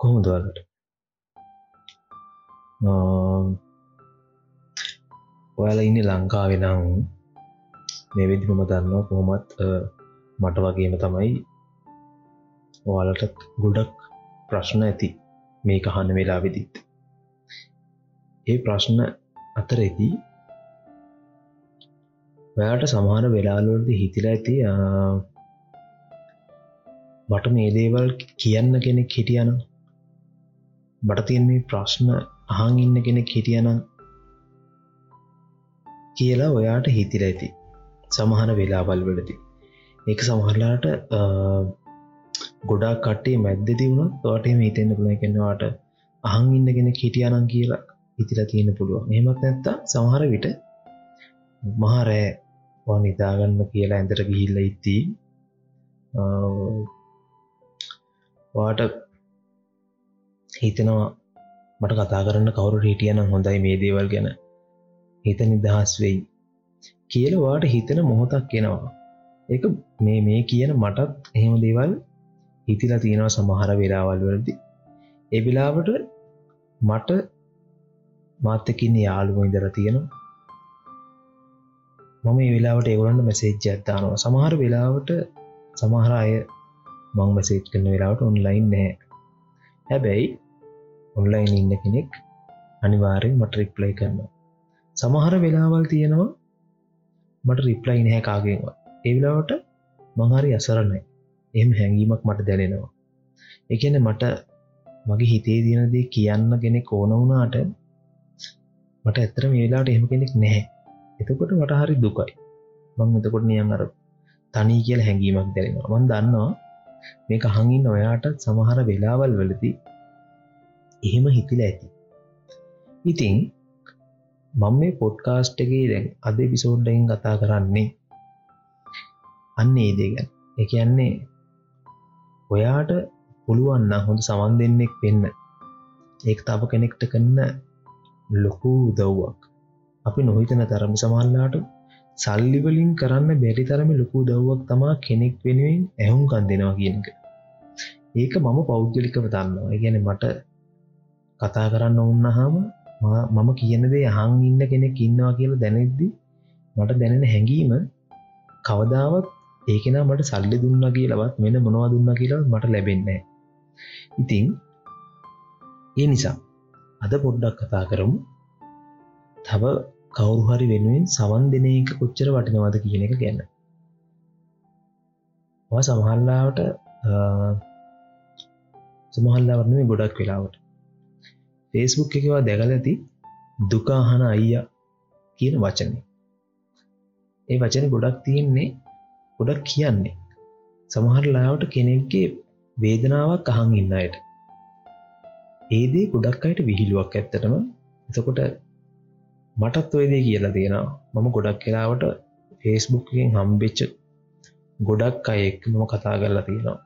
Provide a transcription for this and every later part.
කොහොමදවලට ඔයාලා ඉන්න ලංකාවෙනම් මේ විදිහම දන්නවා කොහොමත් මට වගේම තමයි ඔයාලට ගොඩක් ප්‍රශ්න ඇති මේ කහන්න වෙලා විදිත් ඒ ප්‍රශ්න අතරෙදී ඔයාට සමහර වෙලාලුවලද හිතිලා ඇති මට මේ දේවල් කියන්න කෙනෙක් හිටියන බට තියෙන් මේ ප්‍රශ්න අහන් ඉන්න කෙනෙක් හිටියනම් කියලා ඔයාට හිතිර ඇති. සමහන වෙලාවල් වලති ඒක සමහරලාට ගොඩා කටේ මැද්දති වුණ තොට හිතෙන්න්න පුළ කෙනවාට අහන් ඉන්න කෙනෙක් හිටියනන් කියලා ඉතිලා තියෙන පුළුවන්. එහෙමත් නැත්තා සමහර විට මහරෑ නිදාගන්න කියලා ඇඳට ගිහිල්ල ඉත්ති වාට හිතනවා. මට කතා කරන්න කවුරු හිටියන හොඳයි මේ දේවල් ගැන. හිත නිදහස් වෙයි. කියලවාට හිතන මොහොතක් කෙනවා ඒක මේ මේ කියන මටත් එහෙම දේවල් හිතිලා තියෙනවා සමහර වෙලාවල් වලදි. එවිලාවට මට මාත්තකින්න යාළුව ඉදර තියෙනවා. මම ඒ වෙලාවට ඒගොලන්ට මැසේජ් ඇත්තානවා සමහර වෙලාවට සමහර අය මං මැසේජ් කරන වෙලාවට ඔන්ලයින් නෑ හැබැයි ඔන්ලයින් ඉන්න කෙනෙක් අනිවාරෙන් මට රිප්ලයි කරනවා. සමහර වෙලාවල් තියෙනවා මට රිප්ලයි නැහැ කාගෙන්වා ඒවිලාවට මහරි අසරණයි. එම හැඟීමක් මට දැනෙනවා. එකන මට මගේ හිතේ දිනදේ කියන්න කෙනෙක් ඕන වුණාට මට ඇත්තර මේ වෙලාට එහෙම කෙනෙක් නැහැ. එතකොට මට හරි දුකයි. මං එතකොට නියන් අර තනී කියල හැඟීමක් දැනෙනවා. මන් දන්නවා මේ අහඟින් ඔයාට සමහර වෙලාවල් වලදී එහෙම හිතිල ඇති. ඉතිං මං මේ පොඩ්කාස්ට් එකේ දැන් අද පිසෝඩ්ඩයින් කතා කරන්නේ අන්න ඒ දේගැන් එකන්නේ ඔයාට පුළුවන්න හොඳ සමන් දෙන්නෙක් වෙන්න. ඒක තව කෙනෙක්ට කන්න ලොකු උදව්වක්. අපි නොහිතන තරම සමල්ලාට සල්ලිවලින් කරන්න බැරි තරම ලොකු දව්වක් තමා කෙනෙක් වෙනුවෙන් ඇහුම් කන් දෙෙනවා කියනක ඒක මම පෞද්ගලිකව දන්නවා. ගැන මට කතා කරන්න ඔන්නහාම මම කියනදේ අහන් ඉන්න කෙනෙක් ඉන්නවා කියලා දැනෙද්දි මට දැනෙන හැඟීම කවදාවත් ඒකෙන මට සල්ලි දුන්න කියලවත් මෙන මොනවා දුන්න කියලා මට ලැබෙන්නේ ඉතිං ඒ නිසා අද පොඩ්ඩක් කතා කරමු. තව කවුරුහරි වෙනුවෙන් සවන් දෙන එක කොච්චර වටිනවාද කියන එක ගැන්න සමහල්ලාවට සමහල්ලාවරන ගොඩක් වෙලාවට. ෆේස්බුක් එකවා දැකල ඇති දුකාහන අයියා කියන වචනය ඒ වචන ගොඩක් තියෙන්නේ ගොඩක් කියන්නේ. සමහරලාවට කෙනෙක්ගේ වේදනාවක් අහන් ඉන්න අයට. ඒදේ ගොඩක් අයට විහිළුවක් ඇත්තටම. එතකොට මටත් ඔයදේ කියලා තියෙනවා මම ගොඩක් කලාවට ෆේස්බුක්ෙන් හම්බෙච්ච ගොඩක් අයෙක් මම කතා කරලා තියෙනවා.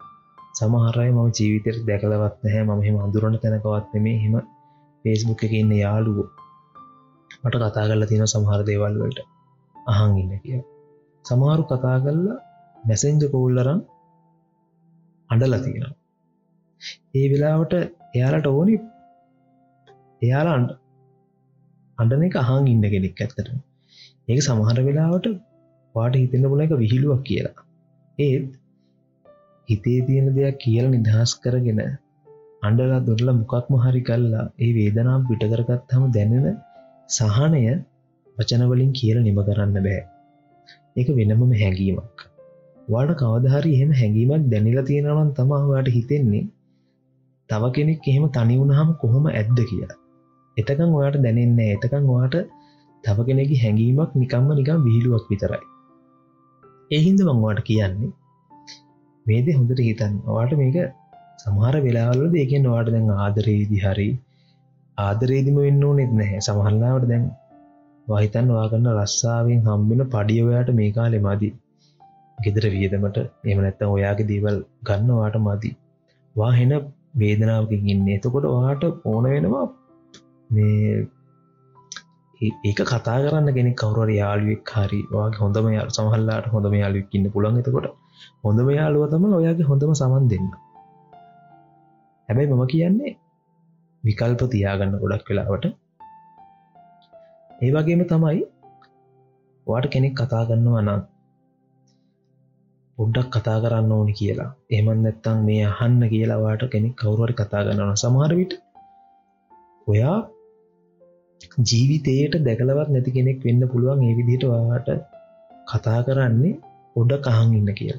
සමහරය මම ජීවිතයට දැකලවත් නැහැ මම හෙම අඳුරන තැනකවත් නෙමේ හෙම ෆේස්බුක් එක ඉන්න යාළුවෝ. මට කතා කරලා තියෙන සමහර දේවල් වලට. අහන් ඉන්න කිය සමහරු කතා කරලා මැසෙන්ජ කෝල්ලරම් අඩලා තියෙනවා. ඒ වෙලාවට එයාලට ඕනි එයාලා අන්ට අඩන එක අහන් ඉන්න කෙනෙක් ඇත්තට ඒක සමහර වෙලාවට පාට හිතෙන්න පුල එක විහිළුවක් කියලා. ඒත් හිතේ තියෙන දෙයක් කියල නිදහස් කරගෙන අන්ඩලා දොරලා මොකක්ම හරි කල්ලා ඒ වේදනම් පිටකරගත් හම දැනෙන සහනය වචනවලින් කියල නිම කරන්න බෑ. ඒක වෙනමම හැඟීමක්. වාට කවදහරි එහෙම හැඟීමක් දැනිලා තියෙනවන් තමාවාට හිතෙන්නේ තව කෙනෙක් එහෙම තනි වුණහම කොහොම ඇද්ද කියලා. එතකං ඔයාට දැනෙන්නේ එතකං ඔයාට තව කෙනෙකි හැඟීමක් නිකම්ම නිකම් විහිළුවක් විතරයි. එහින්ද මංවාට කියන්නේ මේද හොඳට හිතන් ඔවාට මේක සමහර වෙලාවල දෙකෙන් වාට දැන් ආදරේදි හරි ආදරේදිම වෙන්න නෙත් නැහැ. සමහල්ලාවට දැන් වහිතන් වාගන්න රස්සාාවෙන් හම්බෙන පඩියවයාට මේ කාලෙ මදි. ගෙදර වියදමට එම නැත්තම් ඔයාගේ දේවල් ගන්නවාට මදි. වාහෙන වේදනාවකින් ඉන්න. එතකොට වාට ඕන වෙනවා මේ ඒක කතා කරන්න කෙනෙක් කවුර යාලුවෙක් හරි වගේ හොඳම යාල් සමහල්ලාට හොඳම යාලුවක්කින්න පුළන් එතකොට හොඳම යාලුව තම ඔයාගේ හොඳම සමන් දෙන්න. හැබැයි මම කියන්නේ විකල්ප තියාගන්න ගොඩක් වෙලාවට. ඒ වගේම තමයි වාට කෙනෙක් කතා ගන්නවා නම් පොඩ්ඩක් කතා කරන්න ඕනි කියලා. එමන් නැත්තං මේ අහන්න කියලාවාට කෙනෙක් කවුරුවට කතා ගන්නවන සමහරවිට ඔයා ජීවිතයට දැකලවත් නැති කෙනෙක් වෙන්න පුළුවන් ඒ විදිහට වාට කතා කරන්නේ ඔඩ කහන් ඉන්න කියල.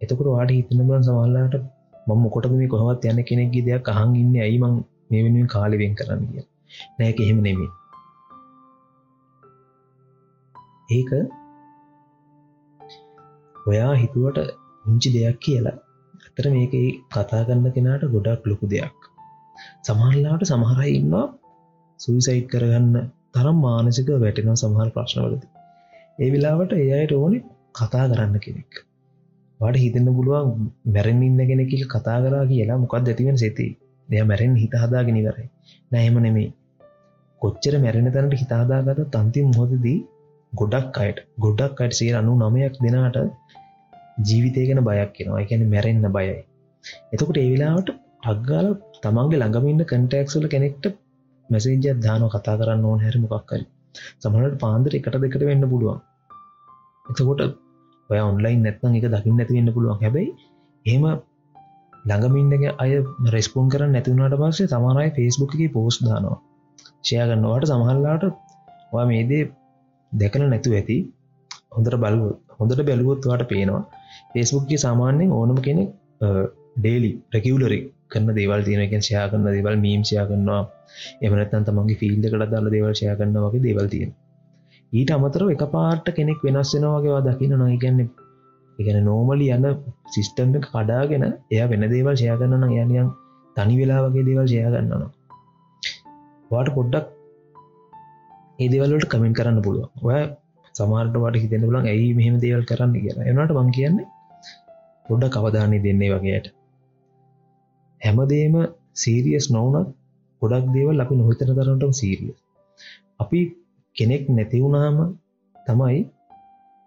එතකට වාට හිතනබලන් සමල්ලාට මම මොකොට මේ කොහවත් යන්න කෙනෙක්ගේ දෙයක් අහන් ඉන්න ඇයිමං මේ වෙනුවෙන් කාලිවෙන් කරන්න කිය නෑක එහෙම නෙමේ ඒක ඔයා හිතුවට උංචි දෙයක් කියලා. ඇතර මේක කතා කරන්න කෙනාට ගොඩක් ලොකු දෙයක්. සමහරලාට සමහරයි ඉන්නවා සුවිසයිට් කරගන්න තරම් මානසික වැටෙනවා සමහර ප්‍රශ්නවලද. ඒ වෙලාවට එයට ඕනෙ කතා කරන්න කෙනෙක්. වාට හිතන්න පුළුවන් මැරෙන් ඉන්න කෙනෙකිල් කතා කරා කියලා මොකක් ඇතිවෙන සෙති. දෙය මැරෙන් හිත හදාගෙන කරයි නැහෙම නෙමේ කොච්චර මැරෙන තැනට හිතාදාගත තන්ති මොහොතදී ගොඩක් අයට ගොඩක් අයට සිය අනු නමයක් දෙනාට ජීවිතය ගැන බයක් කියෙනවා එකැන මැරෙන්න්න බයයි. එතකොට ඒවෙලාවට ටක්ගාල තමන්ගේ ළඟමින්න කටක්සල කෙනෙක්ට මැසේජ දාන කතා කරන්න ඕන හැර. මොක්කරි සමහට පාන්දර එකට දෙකට වෙන්න පුළුවන්. එතකොට ඔය ඔන්ලයින් නැත්නම් එක දකිින් නැති වෙන්න පුළුවන්. හැබැයි ඒම ළඟමින්ඩගේ අය රෙස්පෝන් කර නැතිවුණට පස්සේ තමරයි ෆෙස්බුක් එක පෝස්් දානවා. ෂයගන්නවාට සමහල්ලාට මේදේ දැකල නැතු ඇති. හොඳට බලු හොඳට බැලුවොත්වාට පේනවා. ෆෙස්බුක්ගේ සාමාන්‍යෙන් ඕනම කෙනෙක් ඩේලි ප්‍රකිවලරි කරන්න දේවල් තියෙනකෙන් ෂයා කරන්න දේවල් මීම් ෂයා කරනවා. එමනත්තන් තමන්ගේ ෆිල්ඩ කළ දාල දේවල් ෂයා කරන්න වගේ දේවල් තියෙන ඊට අමතරව එක පාට කෙනෙක් වෙනස් වෙනවාගේවා දකින නොයිගැන්න එකන නෝමලි යන්න සිිස්ටම් එක කඩාගෙන එය වෙන දේවල් ෂය කරන්න යනියන් තනි වෙලා වගේ දේවල් ෂය ගන්නවා වාට පොඩ්ඩක් ඒ දෙවල්ලට කමෙන්ට කරන්න පුළුව ඔය සමාර්ට වට හිතෙන පුලන් ඇයි මෙහෙම දේවල් කරන්න? කියලා. එනට බං කියන්නේ පොඩ්ඩ කවදානය දෙන්නේ වගේයට හැමදේම සීරියස් නොවනත් ගොඩක් දේවල් අපි නොහිතන තරටම සීරිය අපි කෙනෙක් නැතිවුණාම තමයි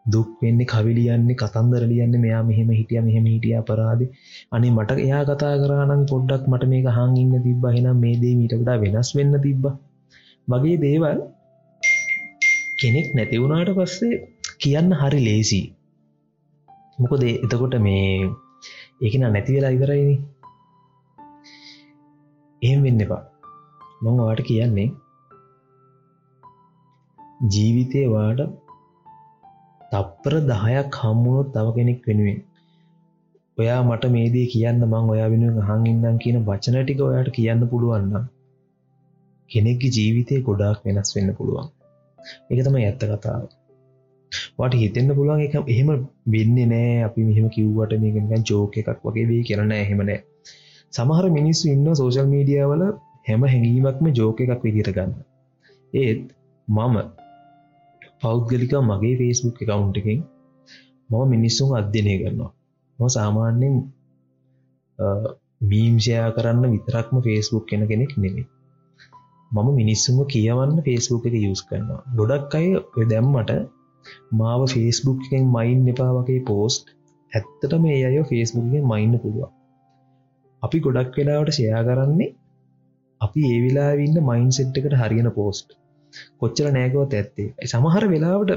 දුක් වෙන්නේ කවිලියන්නේ කතන්දර ලියන්න මෙයා මෙහෙම හිටිය මෙහෙම හිටිය අපරාධ අනි මට එයා කතා කරනම් පොඩ්ඩක් මට මේක හංඉන්න තිබ්බ. හෙනම් මේ දේ මීට වඩා වෙනස් වෙන්න තිබ්බ. වගේ දේවල් කෙනෙක් නැතිවුණාට පස්සේ කියන්න හරි ලේසි. මොකද එතකොට මේ ඒකන නැති වෙලා ඉවරයිනි. එහෙම වෙන්න එපා. මං වාට කියන්නේ ජීවිතය වාට තප්පර දහයක් හම්මුණොත් තව කෙනෙක් වෙනුවෙන්. ඔයා මට මේදේ කියන්න මං ඔයා වෙනුවෙන් හං ඉන්නම් කියන වචන ටික ඔයාට කියන්න පුළුවන්න කෙනෙක්ගේ ජීවිතය ගොඩාක් වෙනස් වෙන්න පුළුවන්. එක තමයි ඇත්ත කතාව. වට හිතෙන්න්න පුළුවන් එක එහෙම වෙන්න නෑ. අපි මෙහම කිව්වට මේකෙන් ජෝක එකක් වගේ වේ කරන එහෙමනෑ සමහර මිනිස්සු ඉන්න සෝශල් මීඩියාවල හැම හැඟීමක්ම ජෝක එකක් විදිර ගන්න. ඒත් මම පෞද්ගලික මගේ ෆේස්බුක් එකකවුන්් එකින් මම මිනිස්සුන් අධ්‍යනය කරනවා. ම සාමාන්‍යෙන් මීම්ෂයා කරන්න විතරක්ම ෆේස්බුක් කෙන කෙනෙක් නෙමේ මම මිනිස්සුම කියවන්න ෆේස්බුක් එක යස් කරනවා. ගොඩක් අය ඔය දැම්මට මාව ෆේස්බුක් එකෙන් මයින් එපා වගේ පෝස්ට් ඇත්තට මේ අය ෆේස්බුක්ගෙන් මයින්න පුළුවන්. අපි ගොඩක් වෙලාවට ෂයා කරන්නේ අපි ඒ වෙලාවින්න මයින් සෙට්කට හරියන පෝස්ට් කොච්චර නෑකවත් ඇත්තේ. සමහර වෙලාවට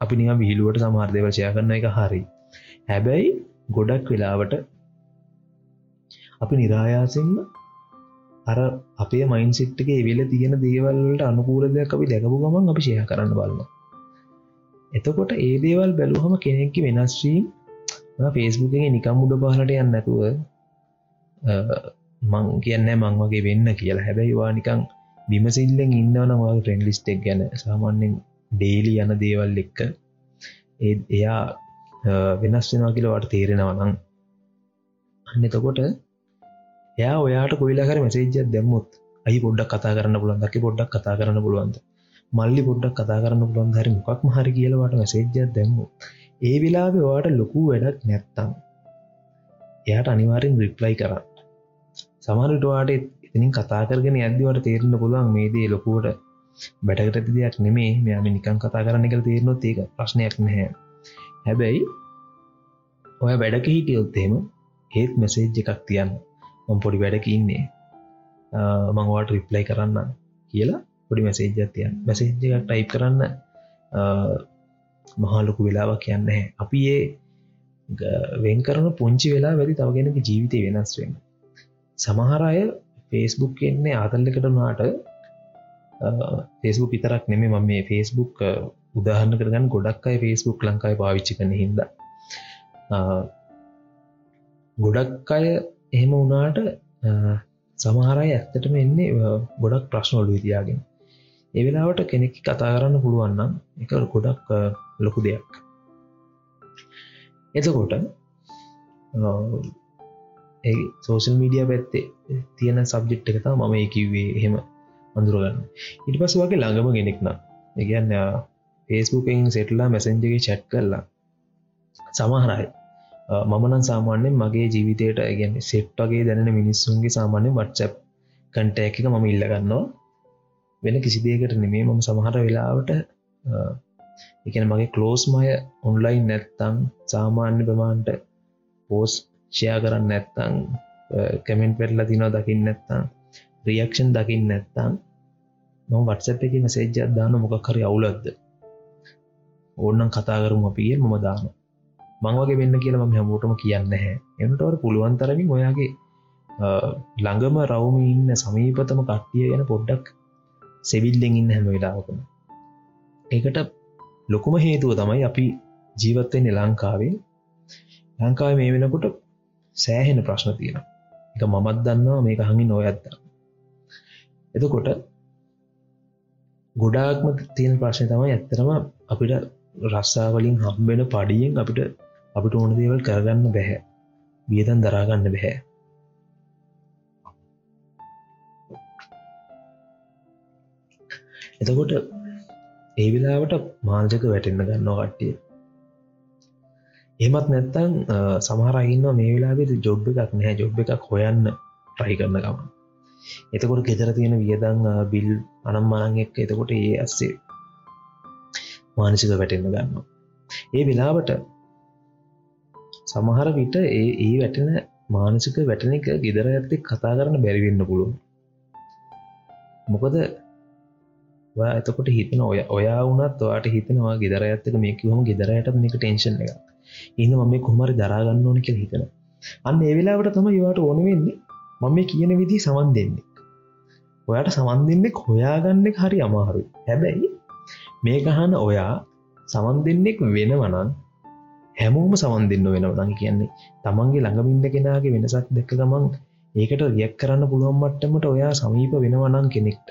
අපි නිය විහිලුවට සමහර දෙවශය කරන්න එක හරි. හැබැයි ගොඩක් වෙලාවට අපි නිරායාසිෙන්ම අර අපේ මයින්සිට්ගේ වෙල තියෙන දේවල්ට අනුකූලදයක් අපි දැකපු ගමන් අපි ෂය කරන්න බලන්න එතකොට ඒ දේවල් බැලුහම කෙනෙක්කි වෙනස්වීම් ෆේස්බුකගේ නිකම් උඩ පහලට යන්න ඇතුව මං කියන්න මං වගේ වෙන්න කියලා. හැබැයිවා නිකං බිමසිල්ලෙන් ඉන්නවනවා ට්‍රෙන්ඩ ලිස්ටෙක් ගැන සාමාන්‍යෙන් ඩේලි යන දේවල් එක්ක ඒ එයා වෙනස් වෙනවා කියලවට තේරෙනවනං අන්න එතකොට එයා ඔයාට කොයිලාකර මැසේජ්ජත් දැම්මුත් අයි පොඩ්ඩක් කතා කරන්න පුළන් දකි පොඩ්ඩක් කතා කරන්න පුළුවන්ද? මල්ලි පොඩ්ඩක් කතා කරන්න පුළන් හරි මොකක්ම හරි කියලවට මැසේජ්ජත් දැම්මු ඒ වෙලාබ වාට ලොකු වැඩක් නැත්තම් එයාට අනිවාරෙන් රිප්ලයි කරන්න. සමහරටවාට ඉතිනින් කතා කරගෙන ඇදදිවට තේරන්න පුළුවන් මේදේ ලොකුවට බැටකට දෙයක් නෙමේ. මෙයාම නිකන් කතා කරන්න එක තේරනොත් ඒක ප්‍රශ්නයක් නැහැ. හැබැයි ඔය වැඩක හිටියොත්තේම ඒත් මෙසේජ් එකක් තියන්න. මං පොඩි වැඩක ඉන්නේ. මංවාට රිප්ලයි කරන්න කියලා පොඩි මැසේජ්ජත් තියන් මැසේජ්ජක් ටයිප් කරන්න මහාලොකු වෙලාවක් කියන්න අපි ඒ වෙන් කරන පුංචි වෙලා වැදි තවගෙනක ජීවිතය වෙනස් වෙන සමහර අය ෆේස්බුක් එන්නේ ආතල්ලකට නාට ෆේස්බුක් විතරක් නෙමේ මම මේ ෆේස්බුක් උදාහරණ කරගන්න ගොඩක් අයි ෆේස්බුක් ලංකායි පාවිච්චි කන හිද ගොඩක් අය එහෙම වුණාට සමහරයි ඇත්තටම එන්නේ ගොඩක් ප්‍රශ්නොලු විතියාගෙන එවෙලාවට කෙනෙක් කතා කරන්න පුළුවන්නම් එක ගොඩක් ලොකු දෙයක්. එතකොට ඒ සෝෂල් මීඩිය පැත්තේ තියෙන සබ්ජෙට් එකතා මම කිව්වේ එහෙම අඳුරගන්න. ඉට පස වගේ ළඟම ගෙනෙක්න එකන්න ෆේස්බුකෙන් සෙටලා මැසෙන්ජගේ චැට් කරලා සමහරයි මමනන් සාමාන්‍යෙන් මගේ ජීවිතයට ගැන සෙට්ටගේ දැනෙන මිනිස්සුන්ගේ සාමාන්‍ය වට්සප් කන්ටෑක එක මම ඉල්ලගන්නවා වෙන කිසි දේකට නෙමේ මම සමහර වෙලාවට එකන මගේ කලෝස් මය ඔන්ලයින් නැත්තං සාමාන්‍ය ප්‍රමාන්ට පෝස් ෂයා කරන්න නැත්තං කමෙන්ට් පෙටලා තිනෝ දකින්න නැත්තං රියක්ෂන් දකින්න නැත්තං නො වටසප් එක මසේජ්ජත් දාන මොකක්හරි අවුලක්ද? ඕන්නන් කතා කරම අපිය මම දාන මංවගේ වෙන්න කියලා ම හැමෝටම කියන්න හැ එනටවට පුළුවන් තරමින් ඔයාගේ ළඟම රවම ඉන්න සමීපතම කට්ටිය ගැන පොඩ්ඩක් සෙවිල්ලෙන් ඉන්න හැම වෙලාවකම. ඒකට ලොකුම හේතුව තමයි අපි ජීවත්වෙන්නේ ලංකාවේ. ලංකාව මේ වෙනකොට සෑහෙන ප්‍රශ්න තියෙන එක මමත් දන්නවා මේක හඟි නොයත්ද එතකොට ගොඩාක්ම තියෙන ප්‍රශ්නය තමයි ඇත්තරම අපිට රස්සාවලින් හම්බෙන පඩියෙන් අපිට අපිට ඕන දේවල් කරගන්න බැහැ. වියදන් දරාගන්න බැහැ. එතකොට ඒ වෙලාවට මාංජක වැටෙන්න්න ගන්නවා කට්ටිය. එමත් නැත්තං සමහරයින්න මේ වෙලාබෙ ජොබ් එකක් නෑ ජොබ් එකක් හොයන්න ට්‍රයි කරන්න ගමන්. එතකොට ගෙදර තියෙන වියදං බිල් අනම් මනන් එක්ක එතකොට ඒ අස්සේ මානසික වැටෙන්න්න ගන්නවා. ඒ වෙලාවට සමහර විට ඒ ඒ වැටෙන මානසික වැටන එක ගෙදර ඇත්තේ කතා කරන්න බැරිවෙන්න පුළුවන්. මොකද එතකොට හිතන ඔය ඔයා වනත් ඔයාට හිතනවා ගෙදර ඇත්තක මේ කිවම ගෙදරයට මේක ටේෂන් එක ඉන්න මම කොමරි දරාගන්න ඕන කියල හිතන අන්න ඒවෙලාවට තම යවාට ඕන වෙන්නේ මම මේ කියන විදි සමන් දෙන්නේ ඔයාට සමන් දෙන්නෙක් හොයාගන්නෙක් හරි අමාරුයි. හැබැයි මේ ගහන ඔයා සමන් දෙන්නෙක් වෙනවනන් හැමෝම සමන් දෙන්න වෙනවනන් කියන්නේ තමන්ගේ ළඟමින්ද කෙනගේ වෙනසක් දෙක ගමන් ඒකට රියක් කරන්න පුළුවන් මට්ටමට ඔයා සමීප වෙනවනන් කෙනෙක්ට.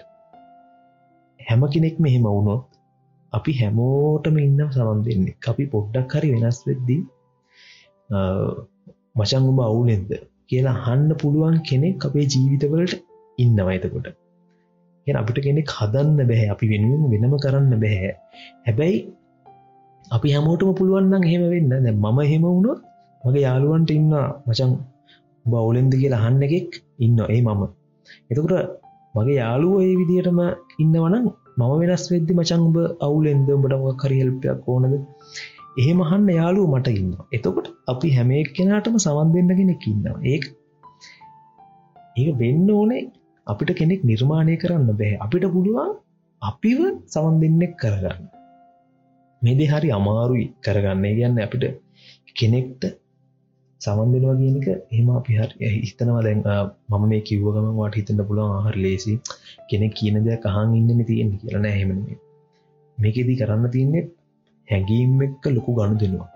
හැම කෙනෙක් මෙහෙම වුණොත් අපි හැමෝටම ඉන්න සමන් දෙන්නේ. අපි පොඩ්ඩක් හරි වෙනස් වෙද්දී මචං උඹ අවුලෙන්ද කියලා හන්න පුළුවන් කෙනෙක් අපේ ජීවිතවලට ඉන්නවා එතකොට. එ අපිට කෙනෙක් හදන්න බැහැ. අපි වෙනුවෙන් වෙනම කරන්න බැහැ. හැබැයි අපි හැමෝටම පුළුවන්න්න හෙම වෙන්න. දැ මම හෙම වුණොත් මගේ යාළුවන්ට ඉන්න මචං බවුලෙන්ද කියලා අහන්න එකෙක් ඉන්න ඒ මම. එතකට මගේ යාළුව ඒ විදිහටම ඉන්නවනම් මම වෙනස් වෙද්දි මචංඹ අවුලෙන්ද උඹට කරි හෙල්පයක් ඕනද? එහෙම අහන්න යාලුව මට ඉන්න එතකොට අපි හැමෙක් කෙනාටම සවන් දෙන්න කෙනෙක් ඉන්නවා. ඒ ඒක වෙන්න ඕනේ අපිට කෙනෙක් නිර්මාණය කරන්න බැහැ. අපිට පුළුවන් අපිව සවන් දෙන්නෙක් කරගන්න. මේදේ හරි අමාරුයි කරගන්න. කියන්න අපිට කෙනෙක්ට සමන්දෙනවා කියනක එහම අපි හරි හිතනවා. දැන් මම මේ කිව්වගම වාට හිතන්න පුළුවන් ආහර ලේසි කෙනෙක් කියන දෙයක් අහන් ඉන්නන තියෙන කියලන හෙමන මේකෙදී කරන්න තියන්නේ හැඟීම් එක්ක ලොකු ගණු දෙනුවක්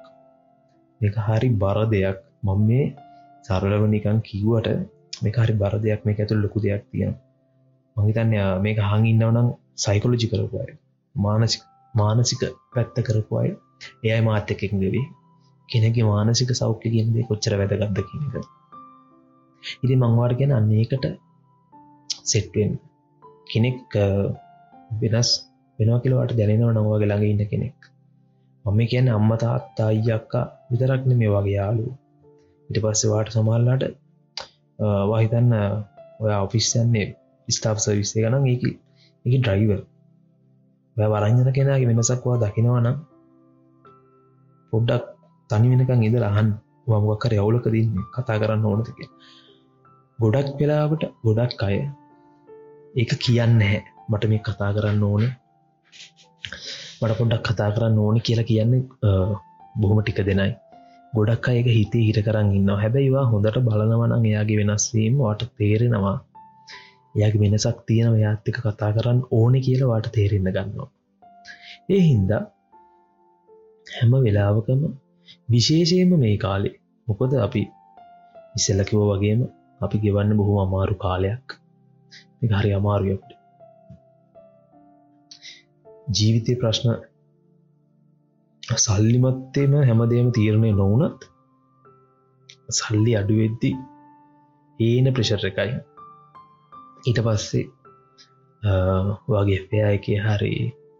මේක හරි බර දෙයක්. මම මේ සරලව නිකන් කිව්වට මේ හරි බර දෙයක්. මේ ඇතුළ ලොකු දෙයක් තියෙන මහිතන්න මේක හං ඉන්නවනම් සයිකොලජි කරපුය මානසික මානසික පැත්ත කරපු අය එයයි මාත්‍ය එකෙක් දෙවී කෙනගේ මානසික සෞඛ්‍ය කියන්දේ කොච්චර වැදගත්ද කියනක ඉති මංවාට ගැන අන්නේකට සෙට්වෙන් කෙනෙක් වෙනස් වෙනවා කියලවට දැනෙනව නවගේ ළඟ ඉන්න කෙනෙක්. මම කියන්න අම්ම තාත්තා අයියක්කා විතරක්න මේ වගේ යාලු ඉට පස්සෙවාට සමල්ලාට වාහිතන්න ඔය ඔෆිස්සන්නේ ස්ටාප් සවිස්සේ ගනම් ඒ එක ඩ්‍රයිවර් වරංජන කෙනගේ වෙනසක්වා දකිනවනම් පොඩ්ඩක් තනි වෙනකං ඉද අහන් මමක්කර අවුලක දන්න කතා කරන්න ඕනතක ගොඩක් වෙලාවට ගොඩක් අය ඒක කියන්න හැ මට මේ කතා කරන්න ඕනේ. මට පොඩ්ඩක් කතා කරන්න ඕනි කියලා කියන්නේ බොහොම ටික දෙනයි. ගොඩක් අයක හිතේ හිට කරන්න ඉන්න හැබැයිවා හොඳට බලනවනං එයාගේ වෙනස්වීම වට තේරෙනවා. එයාගේ වෙනසක් තියෙන යාත්තික කතා කරන්න ඕනෙ කියලා වාට තේරෙන්න ගන්නවා. ඒ හින්දා හැම වෙලාවකම විශේෂයෙන්ම මේ කාලේ. මොකොද අපි ඉස්සල්ලකිව වගේම අපි ගෙවන්න බොහොම අමාරු කාලයක්. හරි අමාරුවකට ජීවිතය ප්‍රශ්න සල්ලිමත්තේම හැමදේම තීරණය නොවනත් සල්ලි අඩුවෙද්දි ඒන ප්‍රශර් එකයි. ඊට පස්සේ වගේ පෑ එක හරි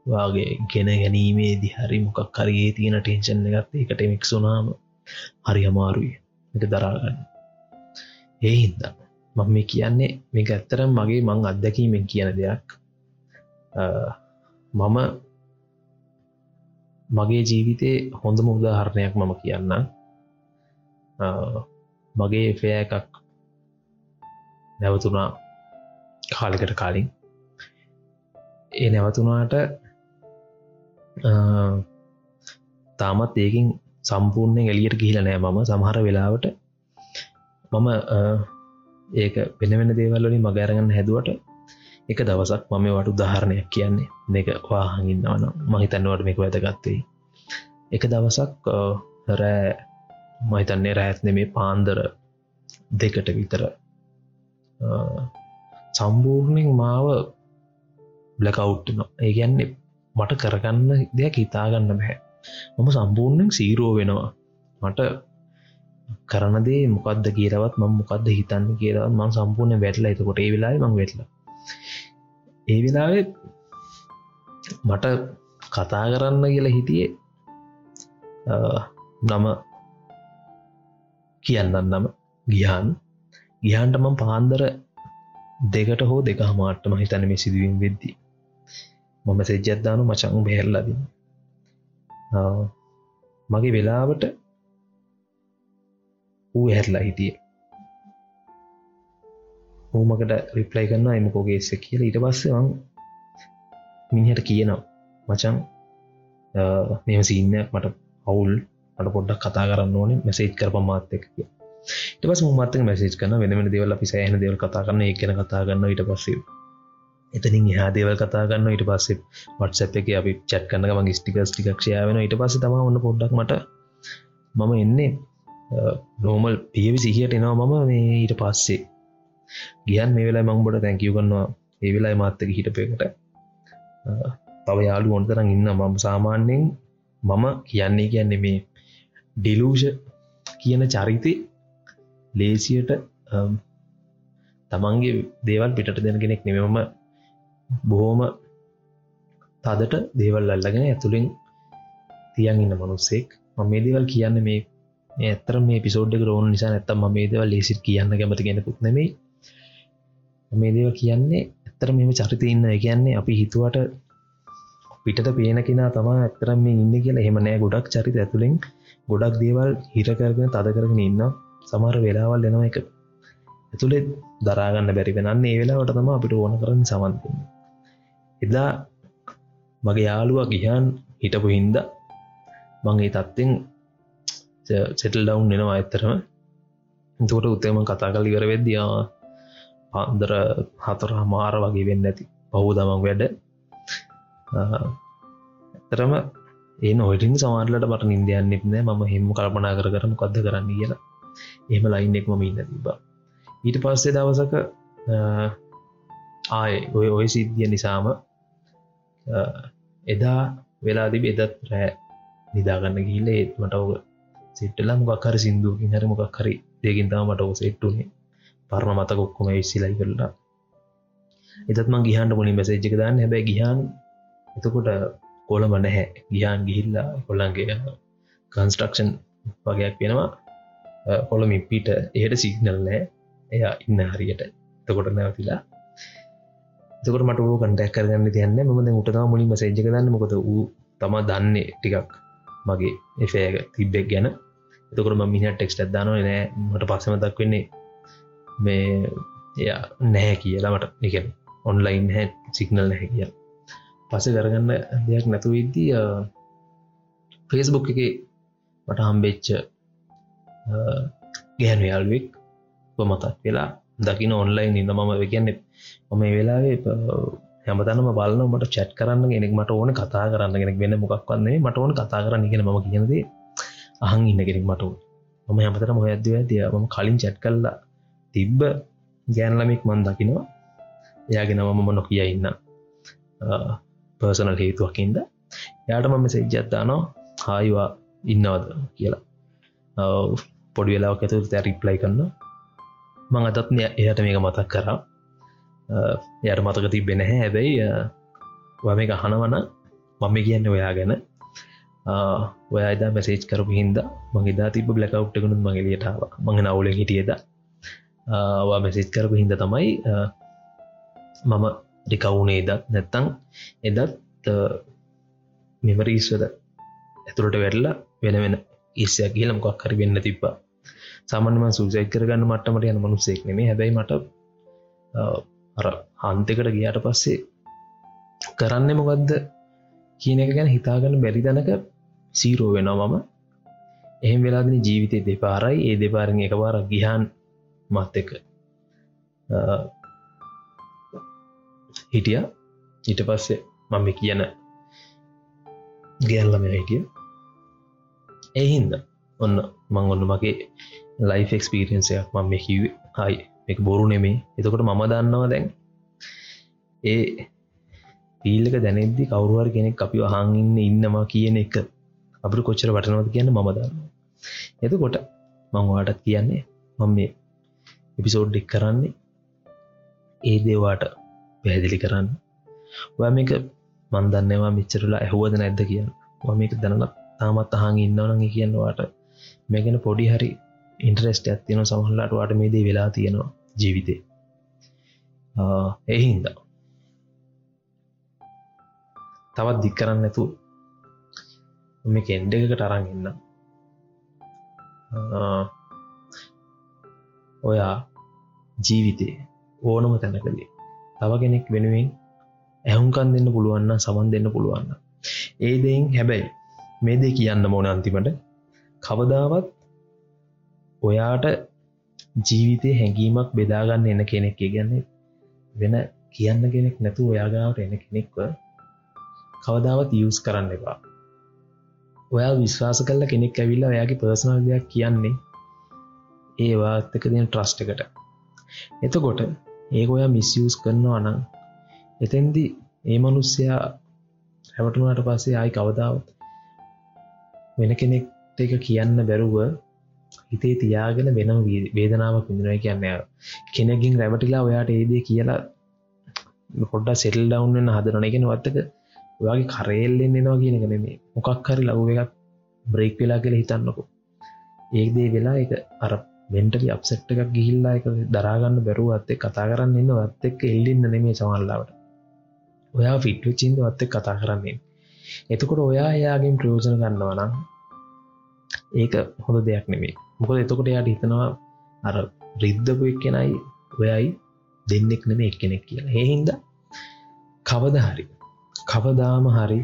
වගේ ගෙන ගැනීමේ දිහරි මොකක් කරගේ තියෙන ටෙන්ෂන් එකත් එකට මික්සුනාම හරි අමාරුයි. එක දරාගන්න ඒ හින්දා මම මේ කියන්නේ මේක ඇත්තරම් මගේ මං අත්දැකීමෙන් කියන දෙයක්. මම මගේ ජීවිතේ හොඳම උදාහරණයක් මම කියන්න මගේ ෆෑ එකක් නැවතුනා කාලෙකට කාලින්. ඒ නැවතුනාට තාමත් ඒකින් සම්පූර්ණය එලියට ගිහිල නෑ මම. සමහර වෙලාවට මම ඒක වෙන වෙන දේවල්ලින් මගෑරගන්න හැදුවට එක දවසක් මම වට උදාහරණයක් කියන්නේ. දෙක වාහඟින්නවන මහිතන්නවට මේක වැදගත්තේ එක දවසක් රෑ මහිතන්නේ රෑත් නෙමේ පාන්දර දෙකට විතර සම්පූර්ණෙන් මාව බ්ලකවුට්න ඒ ගැන්නේ මට කරගන්න දෙයක් හිතාගන්න බැහැ. මම සම්පූර්ණෙන් සීරෝ වෙනවා. මට කරනදේ මොකක්ද කියරවත් ම මොකක්ද හිතන්න කියරත් මං සම්පූර්ණ වැටල. එතකොට ඒ වෙලායි මං වෙටලා. ඒ වෙලාවේ මට කතා කරන්න කියලා හිටියේ නම කියන්නන් නම. ගියන් ගිහන්ට මම පාන්දර දෙකට හෝ දෙක හමාට්ටම හිතන මේ සිදුවීම් වෙද්දී. මම සෙජ්ජත්දානු මචං බෙහෙල්ලදින් මගේ වෙලාවට ඌ හැරලා හිටිය. ඌමකට රිප්ලයි කරන්න එමකෝගේ එස්ස කියල. ඉට පස්සෙවන් මිනිහට කියනවා මචන් මෙම සින්නයක් මට අවුල් අට පොඩ්ඩක් කතා කරන්න ඕනේ මැසේජ් කර පමාත්තක ඉටපස් මත්තක මැසේජ් කන වෙනම දෙවල අපි සෑහන දෙවල් කතා කරන්න එකන කතා ගන්න ඉට පස්සේ එතනින් එහා දේවල් කතා ගන්න ඉට පස්සේ වටසැප් එක අපි චැට් කන්න මගේ ස්ටිකස් ටිකක්ෂය වෙන ඉට පස්ස තම ඔන්න පොඩ්ඩක් මට මම එන්නේ නෝමල් පියවි සිහියට එනවා මම. මේ ඊට පස්සේ ගියන් මේ වෙලා මංබොට තැංකිව කරන්නවා ඒ වෙලායි මාත්තක හිටපයකට තව යාලු ඔොන්තරන් ඉන්න මම සාමාන්‍යයෙන් මම කියන්නේ කියන්නේ මේ ඩිලූෂ කියන චරිතය ලේසියට තමන්ගේ දේවල් පිට දෙන කෙනෙක් නෙමම බොහෝම තදට දේවල් අල්ලගෙන ඇතුළින් තියන් ඉන්න මනුස්සෙක්. ම මේ දේවල් කියන්න මේ ඇතර මේ පිසෝඩ් රෝන නිසා ඇත්තම මේ දේවල් ලේසිට කියන්න කැමති කෙනෙකුත් නෙමේ මේ දේව කියන්නේ ඇත්තර මෙම චරිත ඉන්න. කියන්නේ අපි හිතුවට පිටත පේන කෙනා තමා ඇත්තරම් මේ ඉන්න කියලා. එහෙමනෑ ගොඩක් චරිත ඇතුළින් ගොඩක් දේවල් හිරකරගෙන තද කරගෙන ඉන්න සමහර වෙලාවල් දෙනවා එක ඇතුළෙ දරාගන්න බැරි වෙනන්න ඒ වෙලාවට තම අපිට ඕන කරන්න සමන්තන්න එදා මගේ යාළුවා ගිහන් හිටපු හින්ද මංගේ තත්ත්ෙන් සෙටල් ඩවුන් එනවා ඇත්තරම තෝට උත්තේම කතා කල් ඉවර වෙද්දියා පාන්දර හතර හමාර වගේ වෙන්න ඇති. පහු දමක් වැඩ. ඇතරම ඒ නොයිටින් සමාරලට මට නින්දයන්න ඉන්න ම හෙම කල්පනා කර කරම කද කරන්න කියලා. එහම ලයින්නෙක් මම ඉන්න තිබා ඊට පස්සේ දවසක ආය ඔය ඔය සිද්ධිය නිසාම එදා වෙලා තිබ එදත් රෑ නිදාගන්න ගිල්ල ඒත් මට ඔව සිට්ටලා මොකක්හර සිින්දුවකින් හර මොකක් හරි දෙකින් තම මට ඔ සෙට්ටුනේ පරණ මතක ඔක්කොම විශ්සිලයි කරලා එතත්ම ගිහන්ට මුලින් මැසේජ්ක දාන්න. හැබැ ගිහන් එතකොට කොළඹ නැහැ. ගියාන් ගිහිල්ලා කොල්ලන්ගේ කන්ස්ට්‍රක්ෂන් වගේයක් වෙනවා. කොළමින් පිට. එහට සිගනල් නෑ. එයා ඉන්න හරියට. තකොට නැවතිලා තකට මට කටක් කරගන්න තියන්න මද උටතා මුලින් මසේජක දන්න. මොකද වූ තම දන්නේ ටිකක් මගේ එෆෑක තිබ්බෙක් ගැන. එතකට මිනි ටෙක්ස්ට දාන නෑ මට පස්සම දක් වෙන්නේ මේ එය නැහැ කියලාමට නිකෙන ඔන්ලයින් හැ සිගනල් නැහැ කිය පස කරගන්න දෙයක් නැතු විද්දී ෆේස්බුක් එක මට හම්බෙච්ච ගැහැන් යාල්වෙක් මතක් වෙලා දකින ඔන්ලයින් ඉන්න මම කියන්නේ මම වෙලාවේ හැමතනම බලන්න මට චැට් කරන්න ගෙනෙක් මට ඕන කතා කරන්න ගෙනෙක් වෙන මොකක් වන්නේ මට ඕන කතා කරන්න ගෙන ම කියනද අහන් ඉන්න කෙනෙක් මට මම හැමතරම හොයද්ව ඇතිය මම කලින් චැට් කල්ලා තිබ්බ ගෑන්ලමික් මන් දකිනවා. එයාගෙන මම නොකිය ඉන්න. පර්සනල් හේතුවකින්ද යාට මම සෙජ්ජත්දානවා හායිවා ඉන්නවද? කියලා. පොඩි වෙලාවක් ඇතුර තෑ රිප්ලයි කරන්න මං අතත් එයට මේක මතක් කරා. යට මතක තිබෙන හැ හැබැයි වම එක අහනවන මම කියන්න ඔයා ගැන. ඔයදා මැසේජ් කරපු හින්ද මගේ තිබ බ්ලකවට්ටකුණුත් මගේලියටාව මඟ නවුල හිටියද වා මැසේජ් කරපු හින්ද තමයි මම ඩිකවුනේ දත් නැත්තං එදත් මෙමරීස්වද ඇතුළට වැටලා වෙන වෙන ඉස්සයක් කියල මොකක් හරි වෙන්න තිබ්බා. සාමන්ම සූසයිත් කරගන්න මට්ටමට යන මනුස්සෙක් නෙමේ හැබැයි මට අර හන්තකට ගියාට පස්සේ කරන්න මොකක්ද කියන එක ගැන හිතාගන්න බැරි දනක සීරෝ වෙනවා මම. එහෙම වෙලාදින ජීවිතය දෙපාරයි. ඒ දෙපාරෙන් එක පාර ගිහන් මත් එක. හිටිය. ඊට පස්සේ මම කියන ගැල්ලම හිටිය. එහින්ද ඔන්න මං ඔන්න මගේ ලයිෆ එක්ස්පිරියන්සයක් මම කිවේ හයි එක බොරු නෙමේ එතකොට මම දන්නවා දැන් ඒ පීල්ලක දැනෙද්දි කවරුවර කෙනෙක් අපි වහංඉන්න ඉන්නවා කියන එක අපට කොච්චර වටනවද කියන්න මම දන්න එතකොට මංවාටත් කියන්නේ මම මේ එපිසෝඩ් එක් කරන්නේ ඒ දේවාට පැහැදිලි කරන්න. ඔය මේක මන්දන්නවා මිච්චරලා ඇහුවද නැද්ද කියන්න මේක දැනලත් තාමත් අහන් ඉන්නවනගේ කියන්නවාට මේගෙන පොඩි හරි ඉන්ට්‍රෙස්ට ඇත්තින සමහල්ලාට වාට මේදේ වෙලා තියෙනවා ජීවිතේ. එහින්ද තවත් දික් කරන්න නැතු මේ කෙන්ඩ එකකට අරන්ගන්න ඔයා ජීවිතේ ඕනම තැනකදී තව කෙනෙක් වෙනුවෙන් ඇහුන්කන් දෙන්න පුළුවන්න සමන් දෙන්න පුළුවන්න ඒ දෙයින් හැබැයි මේ දෙ කියන්න මොන අන්තිමට කවදාවත් ඔයාට ජීවිතය හැඟීමක් බෙදාගන්න එන කෙනෙක්. ගැන්නේ වෙන කියන්න කෙනෙක් නැතු ඔයාගාවට එන කෙනෙක්ව කවදාවත් යස් කරන්න එපා. ඔයා විශ්වාස කල්ල කෙනෙක් ඇවිල්ලා ඔයාගේ පර්සනල් දෙයක් කියන්නේ ඒවාත්තක දෙන ට්‍රස්ට එකට. එතකොට ඒක ඔයා මිස්යස් කරනවා නම් එතැන්දි ඒ මනුස්සයා හැවටුනාට පස්සේ ආයි කවදාවත් වෙන කෙනෙක්ට එක කියන්න බැරුව හිතේ තියාගෙන වෙනම් වේදනාවක් විඳනය කියන්න කෙනකින් රැවටිලා ඔයාට ඒදේ කියලා පොඩ්ඩ සෙටල් ඩවන්න්න හදරනගෙන වත්තක ඔයාගේ කරෙල්ලෙන් එනවා කියන කනෙමේ මොකක් හරි ලව් එකක් බ්‍රේක් වෙලා කියල හිතන්නකු. ඒදේ වෙලා එක අර වෙන්ටලි අප්සෙට් එකක් ගිහිල්ලා එක දරාගන්න බැරුව අත්තේ කතා කරන්න එන්න වත් එක්ක එල්ලින්න නෙමේ සමල්ලාවට ඔයා ෆිට්ව චින්ද වත්තෙක් කතා කරන්නේ එතකොට ඔයා එයාගෙන් ප්‍රයෝජන ගන්නවනම් ඒක හොඳ දෙයක් නෙමේ මොකද එතකොට යාට හිතනවා අර රිද්ධපු එක්කෙනයි ඔයයි දෙන්නෙක් නෙම එක්කෙනෙක් කියලා. හෙහින්ද කවද හරි කවදාම හරි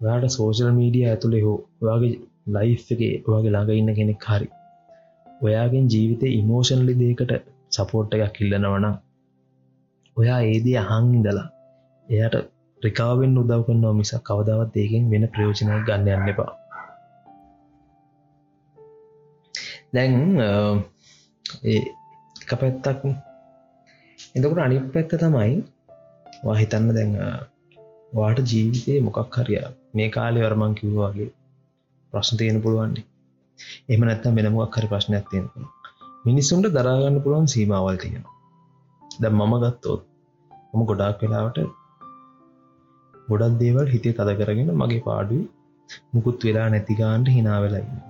ඔයාට සෝෂල් මීඩිය ඇතුළේ හෝ ඔයාගේ ලයිෆ්ගේ ඔයාගේ ළඟ ඉන්න කෙනෙක් හරි ඔයාගෙන් ජීවිත ඉමෝෂන්ලි දේකට සපෝට් එකක් කිල්ලනවන ඔයා ඒදී අහංඉදලා එයට රිකාවෙන් උදව් කන්නවා මිස කවදාවත් ඒකින් වෙන ප්‍රයෝජනයක් ගන්න යන්න එපා. දැන් එක පැත්තක්. එතකට අනි පැත්ත තමයි වාහිතන්න දැන් වාට ජීවිතය මොකක් හරිය මේ කාලය වර්මං කිව්වාගේ ප්‍රශ්න තියෙන පුළුවන්නේ එම නැත්තම් වෙනමක් හරි ප්‍රශ්නයක් තියෙන මිනිස්සුන්ට දරාගන්න පුළුවන් සීමාවල් තියෙන ද මම ගත්තොත් මම ගොඩාක් වෙලාවට ගොඩක් දේවල් හිතේ තද කරගෙන මගේ පාඩුව මුකුත් වෙලා නැතිගාන්ට හිනාවෙලයින්න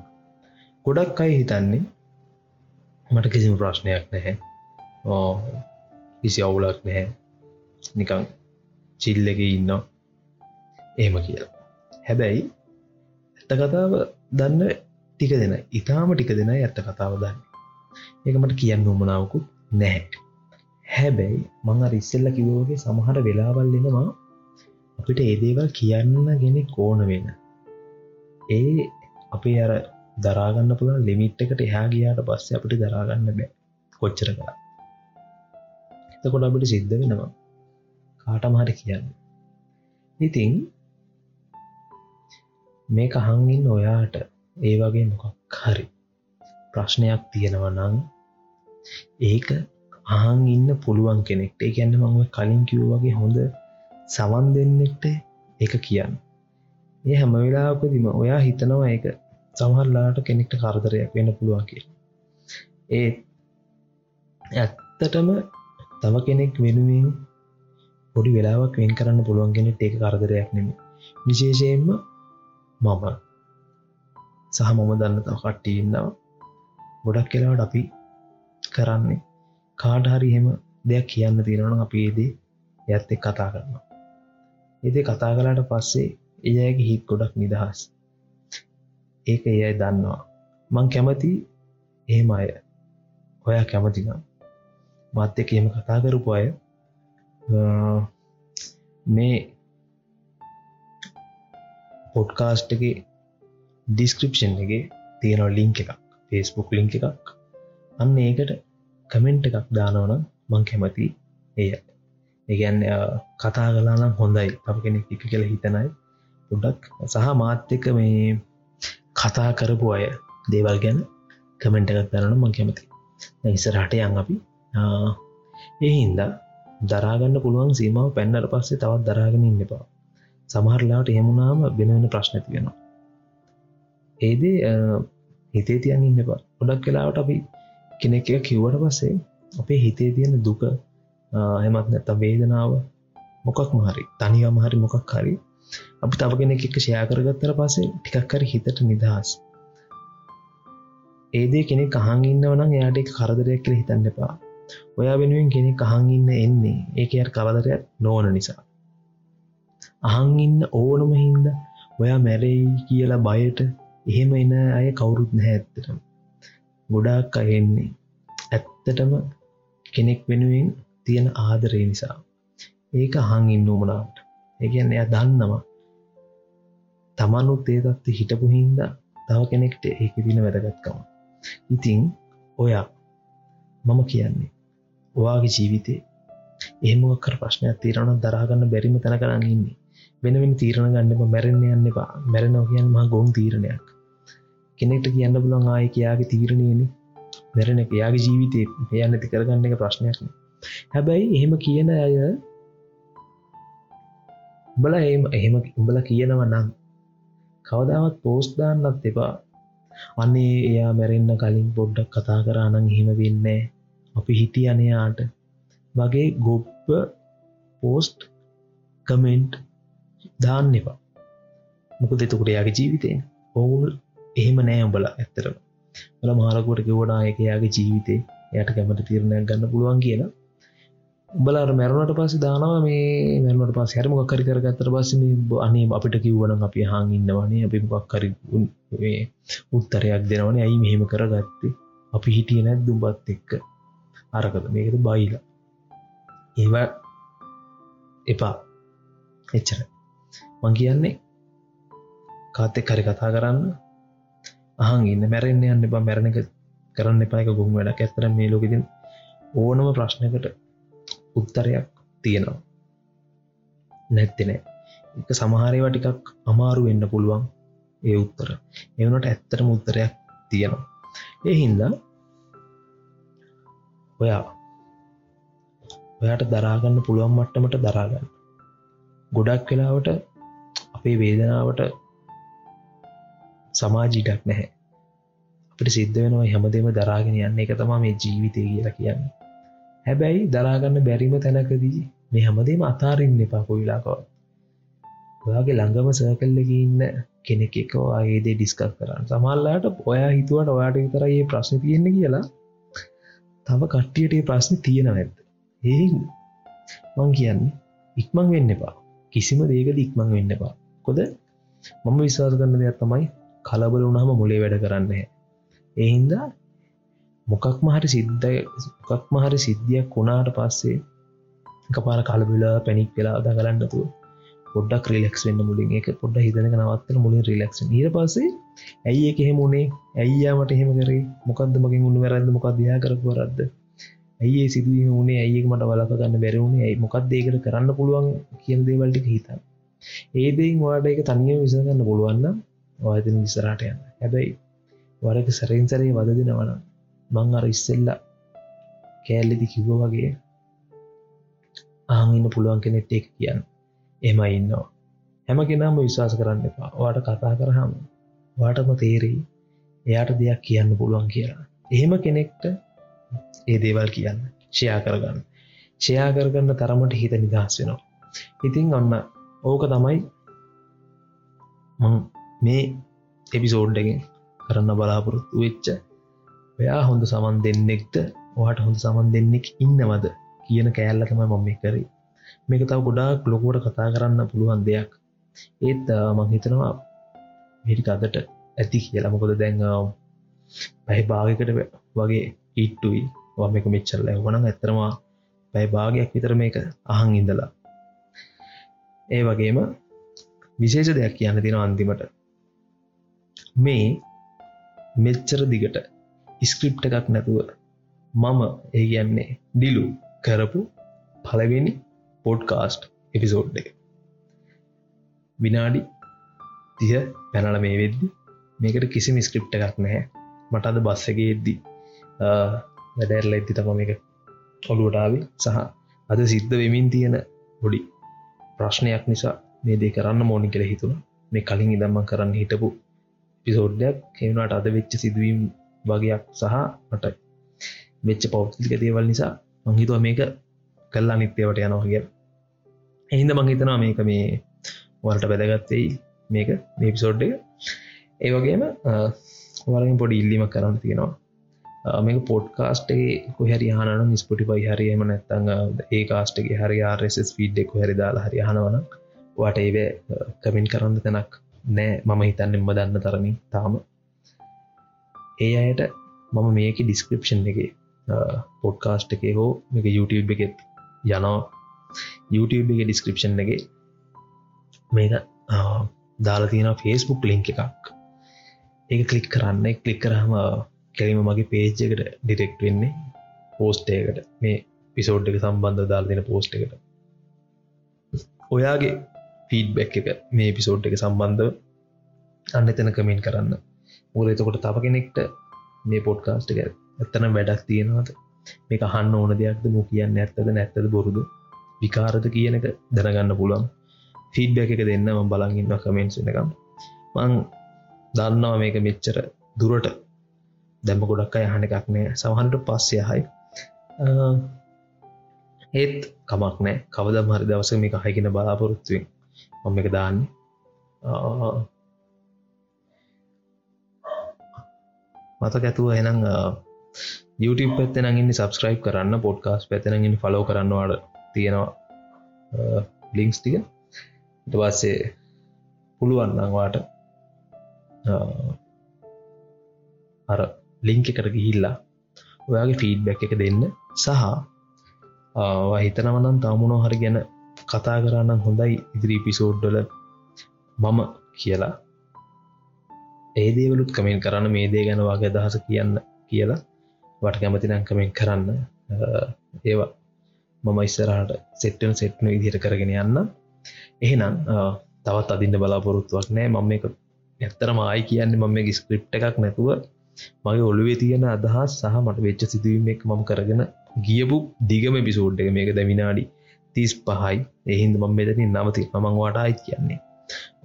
ගොඩක් අයි හිතන්නේ මට කිසිම ප්‍රශ්නයක් නැහැ. ඕ කිසි අවුලක් නැහැ. නිකං චිල්ලක ඉන්න ඒම කියලා. හැබැයි ඇත්ත කතාව දන්න ටික දෙන ඉතාම ටික දෙන ඇත්ත කතාව දන්න. ඒක මට කියන්න උමනාවකුත් නැහැ. හැබැයි මං රිස්සෙල්ල කිවෝගේ සමහට වෙලාවල්ලෙනවා අපිට ඒදේවල් කියන්න ගෙන කෝන වෙන ඒ අපේ අර දරාගන්න පුළන් ලිමිට් එකට එහා ගියාට පස්සේ අපිට දරාගන්න බෑ. කොච්චර කලා එතකොට අපිට සිද්ධ වෙනවා. කාට මහට කියන්න. ඉතින් මේ කහංගින් ඔයාට ඒ වගේ මොකක් හරි ප්‍රශ්නයක් තියෙනවා නං ඒක අහන් ඉන්න පුළුවන් කෙනෙක්ට ඒ ගැන්න මම කලින් කිව් වගේ හොඳ සවන් දෙන්නෙක්ට එක කියන්න. ඒ හැම වෙලාපදිම ඔයා හිතනවා ඒක සමහරලාට කෙනෙක්ට කරදරයක් වෙන්න පුළුවන් කිය ඒ ඇත්තටම තව කෙනෙක් වෙනුවෙන් පොඩි වෙලාවක් වෙන් කරන්න පුළුවන් කෙනෙට ඒක කරදරයක් නෙම විශේෂයෙන්ම මම. සහ මම දන්න තව කට්ටින්නවා ගොඩක් කෙලාවට අපි කරන්නේ කාඩ හරි එහෙම දෙයක් කියන්න තියෙනවන අපි ඒදේ ඇත්ත කතා කරනවා. එදේ කතා කලාට පස්සේ එයගේ හිත් ගොඩක් නිදහස්. ඒක එයයි දන්නවා. මං කැමති එහෙම අය. ඔයා කැමතිනම් මත් එක එහෙම කතා කරපු අය. මේ පොඩ්කාස්ට් එක ඩිස්ක්‍රපෂන් එක තියෙනවා ලිංක එකක්. ෆේස්බුක් ලිංක එකක්. අන්න ඒකට කමෙන්ට් එකක් දානවන මං කැමති එය ඒගැන්න කතා කලානම් හොඳයි. අප කෙනෙක් එක කියල හිතනයි පුඩක් සහ මාත්‍යක මේ කතා කරපු අය දේවල් ගැන කමෙන්ට් එකක් දරන මං කැමති ඉස්සරහට යන් අපි. ඒ හින්දා දරාගන්න පුළුවන් සීමාව පැන්නට පස්සේ තවත් දරාගෙන ඉන්න එපා. සමහරලාට එහෙමුණාම වෙනවෙන ප්‍රශ්න තියෙනවා ඒදේ හිතේ තියන් ඉන්න එපා. ගොඩක් කලාවට අපි කෙනෙක් එක කිව්වට පස්සේ අපේ හිතේ තියෙන දුක හෙමත් නැත වේදනාව මොකක් මහරි තනිවම හරි මොකක් හරි අපි තව කෙනෙක් එක ෂයා කරගත්තර පස්සේ ටිකක් කර හිතට නිදහස්. ඒදේ කෙනෙ කහන් ඉන්නවනම් එයාට කරදරයක් කියල හිතන්න එපා. ඔයා වෙනුවෙන් කෙනෙ කහන් ඉන්න එන්නේ ඒක යට කරදරයක් නොවන නිසා. අහන් ඉන්න ඕනම හින්ද ඔයා මැරෙයි කියලා බයට එහෙම එන අය කවුරුත් නැහැ ඇත්තටම. ගොඩාක් අයෙන්නේ ඇත්තටම කෙනෙක් වෙනුවෙන් තියෙන ආදරේ නිසා. ඒක අහන් ඉන්න උමනාවට ඒගැන්න එය දන්නවා. තමනුත් ඒදත්ත හිටපු හින්දා තව කෙනෙක්ට ඒක දින වැදගත්කම. ඉතිං ඔයා මම කියන්නේ ඔයාගේ ජීවිතේ ඒමකර ප්‍රශ්නයක් තීරණ දරාගන්න බැරිම තැන කරන්න ඉන්නේ. වෙනවෙන තීරණ ගන්නම මැරෙන්න්න යන්න එපා. මැරෙනව කියන්න මහ ගොන් තීරණයක්. කෙනෙක්ට කියන්න පුලන් ආය කයාගේ තීරණයන මැරෙන එක යාගේ ජීවිතය යන්න ඇති කරගන්න එක ප්‍රශ්නයක්න හැබැයි එහෙම කියන අය උඹල එම එහෙම උඹල කියනව නම් කවදාවත් පෝස්් දාන්නත් එපා. අන්නේ එයා මැරෙන්න්න කලින් පොඩ්ඩක් කතා කරානං එහෙම වෙන්නේ අපි හිටි අනයාට වගේ ගොප්ප පෝස්ට් කමෙන්ට් දාන්න එපා. මොක දෙතකුට යාගේ ජීවිතයෙන් ඔවුල් එහෙම නෑ උඹල ඇත්තරම ල මාරකොට කිවඩා එක යාගේ ජීවිතේ. යට කැමට තීරණයක් ගන්න පුළුවන් කියලා. උඹලාට මැරුණට පස්ස දානවා මේ මැරුණට පස් හැරම කරි කරගත්තර පස්ස අනේ අපිට කිව්වන අපි හාන් ඉන්නවනේ අපි මොක්කරි උත්තරයක් දෙනවනේ ඇයි මෙහෙම කරගත්තේ? අපි හිටිය නැත් දුම්බත් එක්ක? අරකද මේකද බයිලා. ඒවා එපා. එච්චර මං කියන්නේ කාතෙක් හරි කතා කරන්න අහන් ඉන්න මැරෙන්න්න යන්න එපා. මැරණ එක කරන්න එපායක ගොම් වැඩක්. ඇතර මේ ලෝකෙතින් ඕනම ප්‍රශ්නකට උත්තරයක් තියෙනවා. නැත්තෙනෑ එක සමහරේවා ටිකක් අමාරු වෙන්න පුළුවන් ඒ උත්තර. එවනට ඇත්තරම උත්තරයක් තියෙනවා. ඒ හින්දා ඔයා ඔයාට දරාගන්න පුළුවන් මට්ටමට දරාගන්න ගොඩක් වෙලාවට අපේ වේදනාවට සමාජීටක් නැහැ. අපට සිද්ධ වෙනවා හැමදේම දරාගෙන යන්න. එක තමා මේ ජීවිතය කියලා කියන්න. හැබැයි දරාගන්න බැරිම තැනකදී මේ හැමදේම අතාරන්න එපා කොයිලාකවත් ඔයාගේ ළඟම සකල්ලක ඉන්න කෙනෙක් එක ආයේදේ ඩිස්කස් කරන්න. සමල්ලාට ඔයා හිතුවට ඔයාට විතර ඒ ප්‍රශ්න තියෙන්නේ කියලා තව කට්ටියට ප්‍රශ්න තියෙන ඇත්ත ඒ මං කියන්නේ ඉක්මං වෙන්න එපා. කිසිම දේකද ඉක්මං වෙන්න එපා. කොද මම විශවාස කරන්න දෙයක් තමයි කලබල වුණහම මොලේ වැඩ කරන්න. එහින්දා මොකක්ම හරි සිද්ධ මොකක්ම හරි සිද්ධියක් වුණාට පස්සේ එක පාර කලබිලා පැනික් වෙලා දගලන්නතුව පොඩ්ඩක් රිලෙක්ස් වෙන්න මුලින්. එක පොඩ්ඩ හිතනක නවත්තල මුලින් රිලක්ස් ඊට පස්සේ ඇයි එක එහෙමුණේ ඇයියාමට එහෙම කරේ? මොකක්ද මකින් උුණු වැරද මොකක් දයා කරපුරද්ද ඇයි සිදුවීම වුණේ ඇයි මට බලක ගන්න බැරවුණේ ඇයි මොකක් දේකට කරන්න පුළුවන් කියන දේවල්ටික හිතන් ඒදෙන් වාට එක තනිය විසගන්න පුළුවන්න වාතින විසරාට යන්න. හැබැයි වරක සරෙන් සරේ වද දෙනවන මං අර ඉස්සෙල්ල කෑල්ලෙදි කිව්ව වගේ ආංඉන්න පුළුවන් කෙනෙට් එක කියන්න. එම ඉන්නවා. හැම කෙනම විශ්වාස කරන්න එපා. වාට කතා කරහම වාටම තේරී එයාට දෙයක් කියන්න පුළුවන් කියලා. එහෙම කෙනෙක්ට ඒ දේවල් කියන්න ෂයා කරගන්න. ෂයා කරගන්න තරමට හිත නිදහස් වෙනවා. ඉතින් ඔන්න ඕක තමයි මේ එපිසෝඩ්ඩගෙන් කරන්න බලාපොරොත්තු වෙච්ච ඔයා හොඳ සමන් දෙන්නෙක්ට වාට හොඳ සමන් දෙන්නෙක් ඉන්නවද කියන කෑල්ල තමයි මම කරේ. මේක තව ගොඩාක් ලොකුවට කතා කරන්න පුළුවන් දෙයක්. ඒත් මං හිතනවා මිටි අදට ඇති කියලා. මොකොද දැන් පැහි භාගකට වගේ ඉට්ටුයි වම එක මෙච්චරල වනන් ඇතරවා පැයි භාගයක් විතර මේක අහන් ඉඳලා. ඒ වගේම විශේෂ දෙයක් කියන්න තින අන්තිමට. මේ මෙච්චර දිගට ඉස්ක්‍රිප්ට එකක් නැතුව මම ඒ කියන්නේ ඩිලු කරපු පලවෙනි පොඩ්කාස්ට් එපිසෝඩ් එක. විනාඩි තිය පැනල මේ වෙද්දි මේකට කිසි මිස්ක්‍රිප්ට එකක් නැහැ. මට අද බස්ස එක එද්දි වැඩැරල ඇති තම මේක ඔළුවටාව සහ අද සිද්ධ වෙමින් තියෙන ගොඩි ප්‍රශ්නයක් නිසා මේ දේ කරන්න මෝනි කර හිතුන මේ කලින් ඉදම්ම කරන්න හිටපු පිසෝඩ්ඩයක් කෙවුණට අද වෙච්ච සිදුවීම් වගේයක් සහ මට වෙච්ච පෞද්ලික දේවල් නිසා මංහිතුව මේක කල්ලා නිත්‍යවට යනවා කිය එහින්ද මංහිතනවා මේක මේ වලට වැදගත්තෙයි මේක මේ පිසෝඩ් එක. ඒ වගේම වරෙන් පොඩි ඉල්ලිම කරන්න තියෙනවා. මේක පොඩ්කාස්ටේ කොහැරි හනන ස්පොටිපයි හරියම නැත්තං ඒ කාස්ටගේ හරි ආරස් ෆීඩ් එක හරි දාලා හරි හනවන වට ඒව කමින් කරන්න තැනක් නෑ. මම හිතන්නෙම දන්න තරමින් තාම. ඒ අයට මම මේක ඩිස්ක්‍රපෂන් එක පොඩ්කාස්ට් එක හෝ මේක YouTube එකෙත් යනවා. YouTube එක ඩිස්ක්‍රපෂන් එක මේක දාලා තියෙන ෆේස්බුක් ලිංක එකක්. ඒක කලික් කරන්න. කලික් කරහම කැරීම මගේ පේජ්ජකට ඩිරෙක්් වෙන්නේ පෝස්ටේකට මේ පිසෝඩ් එක සම්බන්ධ දාල් දෙන පෝස්ට් එකට. ඔයාගේ ෆීඩ්බැක් එක මේ පිසෝඩ් එක සම්බන්ධව අන්න එතන කමෙන්ට කරන්න. මුල එතකොට තව කෙනෙක්ට මේ පොඩ්කාස්ට් එක ඇත්තන වැඩක් තියෙනවාද? මේක හන්න ඕන දෙයක්ද? මු කියන්න ඇත්තද නැත්තද බොරුදු? විකාරද කියන එක දැනගන්න පුළුවන්. ෆීඩ්බැක එක දෙන්නම බලගන්න කමෙන්ට් එකම් මං දන්නවා මේක මෙච්චර දුරට දැම්ම ගොඩක් අය හන එකක් නෑ. සමහන්ට පස්සේ හයි ඒත් කමක් නෑ. කවද මහරි දවස මේක හයිගෙන බලාපොරොත්තුවෙන් මම එක දාන්න. මතක ඇතුව එනම් YouTube පැත්තෙන ඉන්න සබස්ක්‍රයිබ් කරන්න පොඩ්කාස් පැතෙනගින් ෆලෝ කරන්නවාට තියෙනවා ලිංක්ස් ටික. ඉට පස්සේ පුළුවන්නවාට අර ලිංක එකට ගිහිල්ලා ඔයාගේ ෆීඩ්බැක් එක දෙන්න. සහ හිතනවනම් තාමුණෝ හරි ගැන කතා කරන්න හොඳයි ඉදිරි පිසෝඩ්ඩල මම කියලා. ඒදේවලුත් කමෙන් කරන්න මේ දේ ගැන වගේ දහස කියන්න කියලා වට කැමතිනම් කමෙන් කරන්න. ඒවා මම ඉස්සරහට සෙට්ටන සෙට්න ඉදිර කරගෙන යන්න. එහෙනම් තවත් අදින්න බලාපොරොත්තුවක් නෑ. මම එක ඇත්තරම ආයි කියන්න මම මේ ස්ක්‍රිප් එකක් නැතුව මගේ ඔළුවේ තියෙන අදහස් සහ මට වෙච්ච සිදුවීමක් මම කරගෙන ගියපු දිගම පිසෝඩ් එක. මේක දැවිනාඩි තිස් පහයි. එහින්ද මම මෙතනින් නවති මං වාටයි කියන්නේ.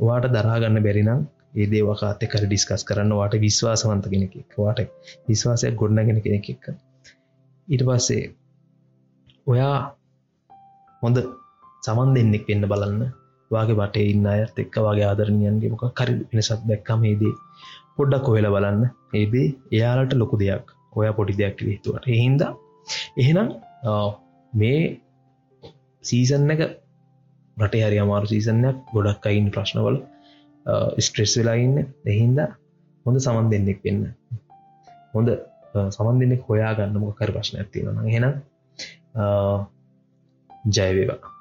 වාට දරාගන්න බැරිනම් ඒදේ වකාත කර ඩිස්කස් කරන්න වාට විශ්වාසවන්ත කෙනෙක් වාට විශ්වාසයක් ගොඩනගෙන කෙනෙක් එක්ක. ඊට පස්සේ ඔයා හොඳ සමන් දෙන්නෙක් වෙන්න බලන්න. වගේ බටේ ඉන්න අයත් එක්ක වගේ ආදරණයන්ගේ මොක කරි වෙනසත් දැක්කම ඒදේ පොඩ්ඩක් කොහෙල බලන්න. ඒදේ එයාලට ලොකු දෙයක්. ඔය පොඩි දෙයක් හිතුවට එහින්ද එහෙනම් මේ සීසන් එක රටේ හරි අමාරු සීසනයක් ගොඩක් අයින් ප්‍රශ්නවල ස්ට්‍රෙස් වෙලා ඉන්න. එහින්ද හොඳ සමන් දෙන්නෙක් වෙන්න. හොඳ සමන්දිනෙක් හොයා ගන්න මොකර ප්‍රශ්න ඇතිවන හෙනම් ජයවේවා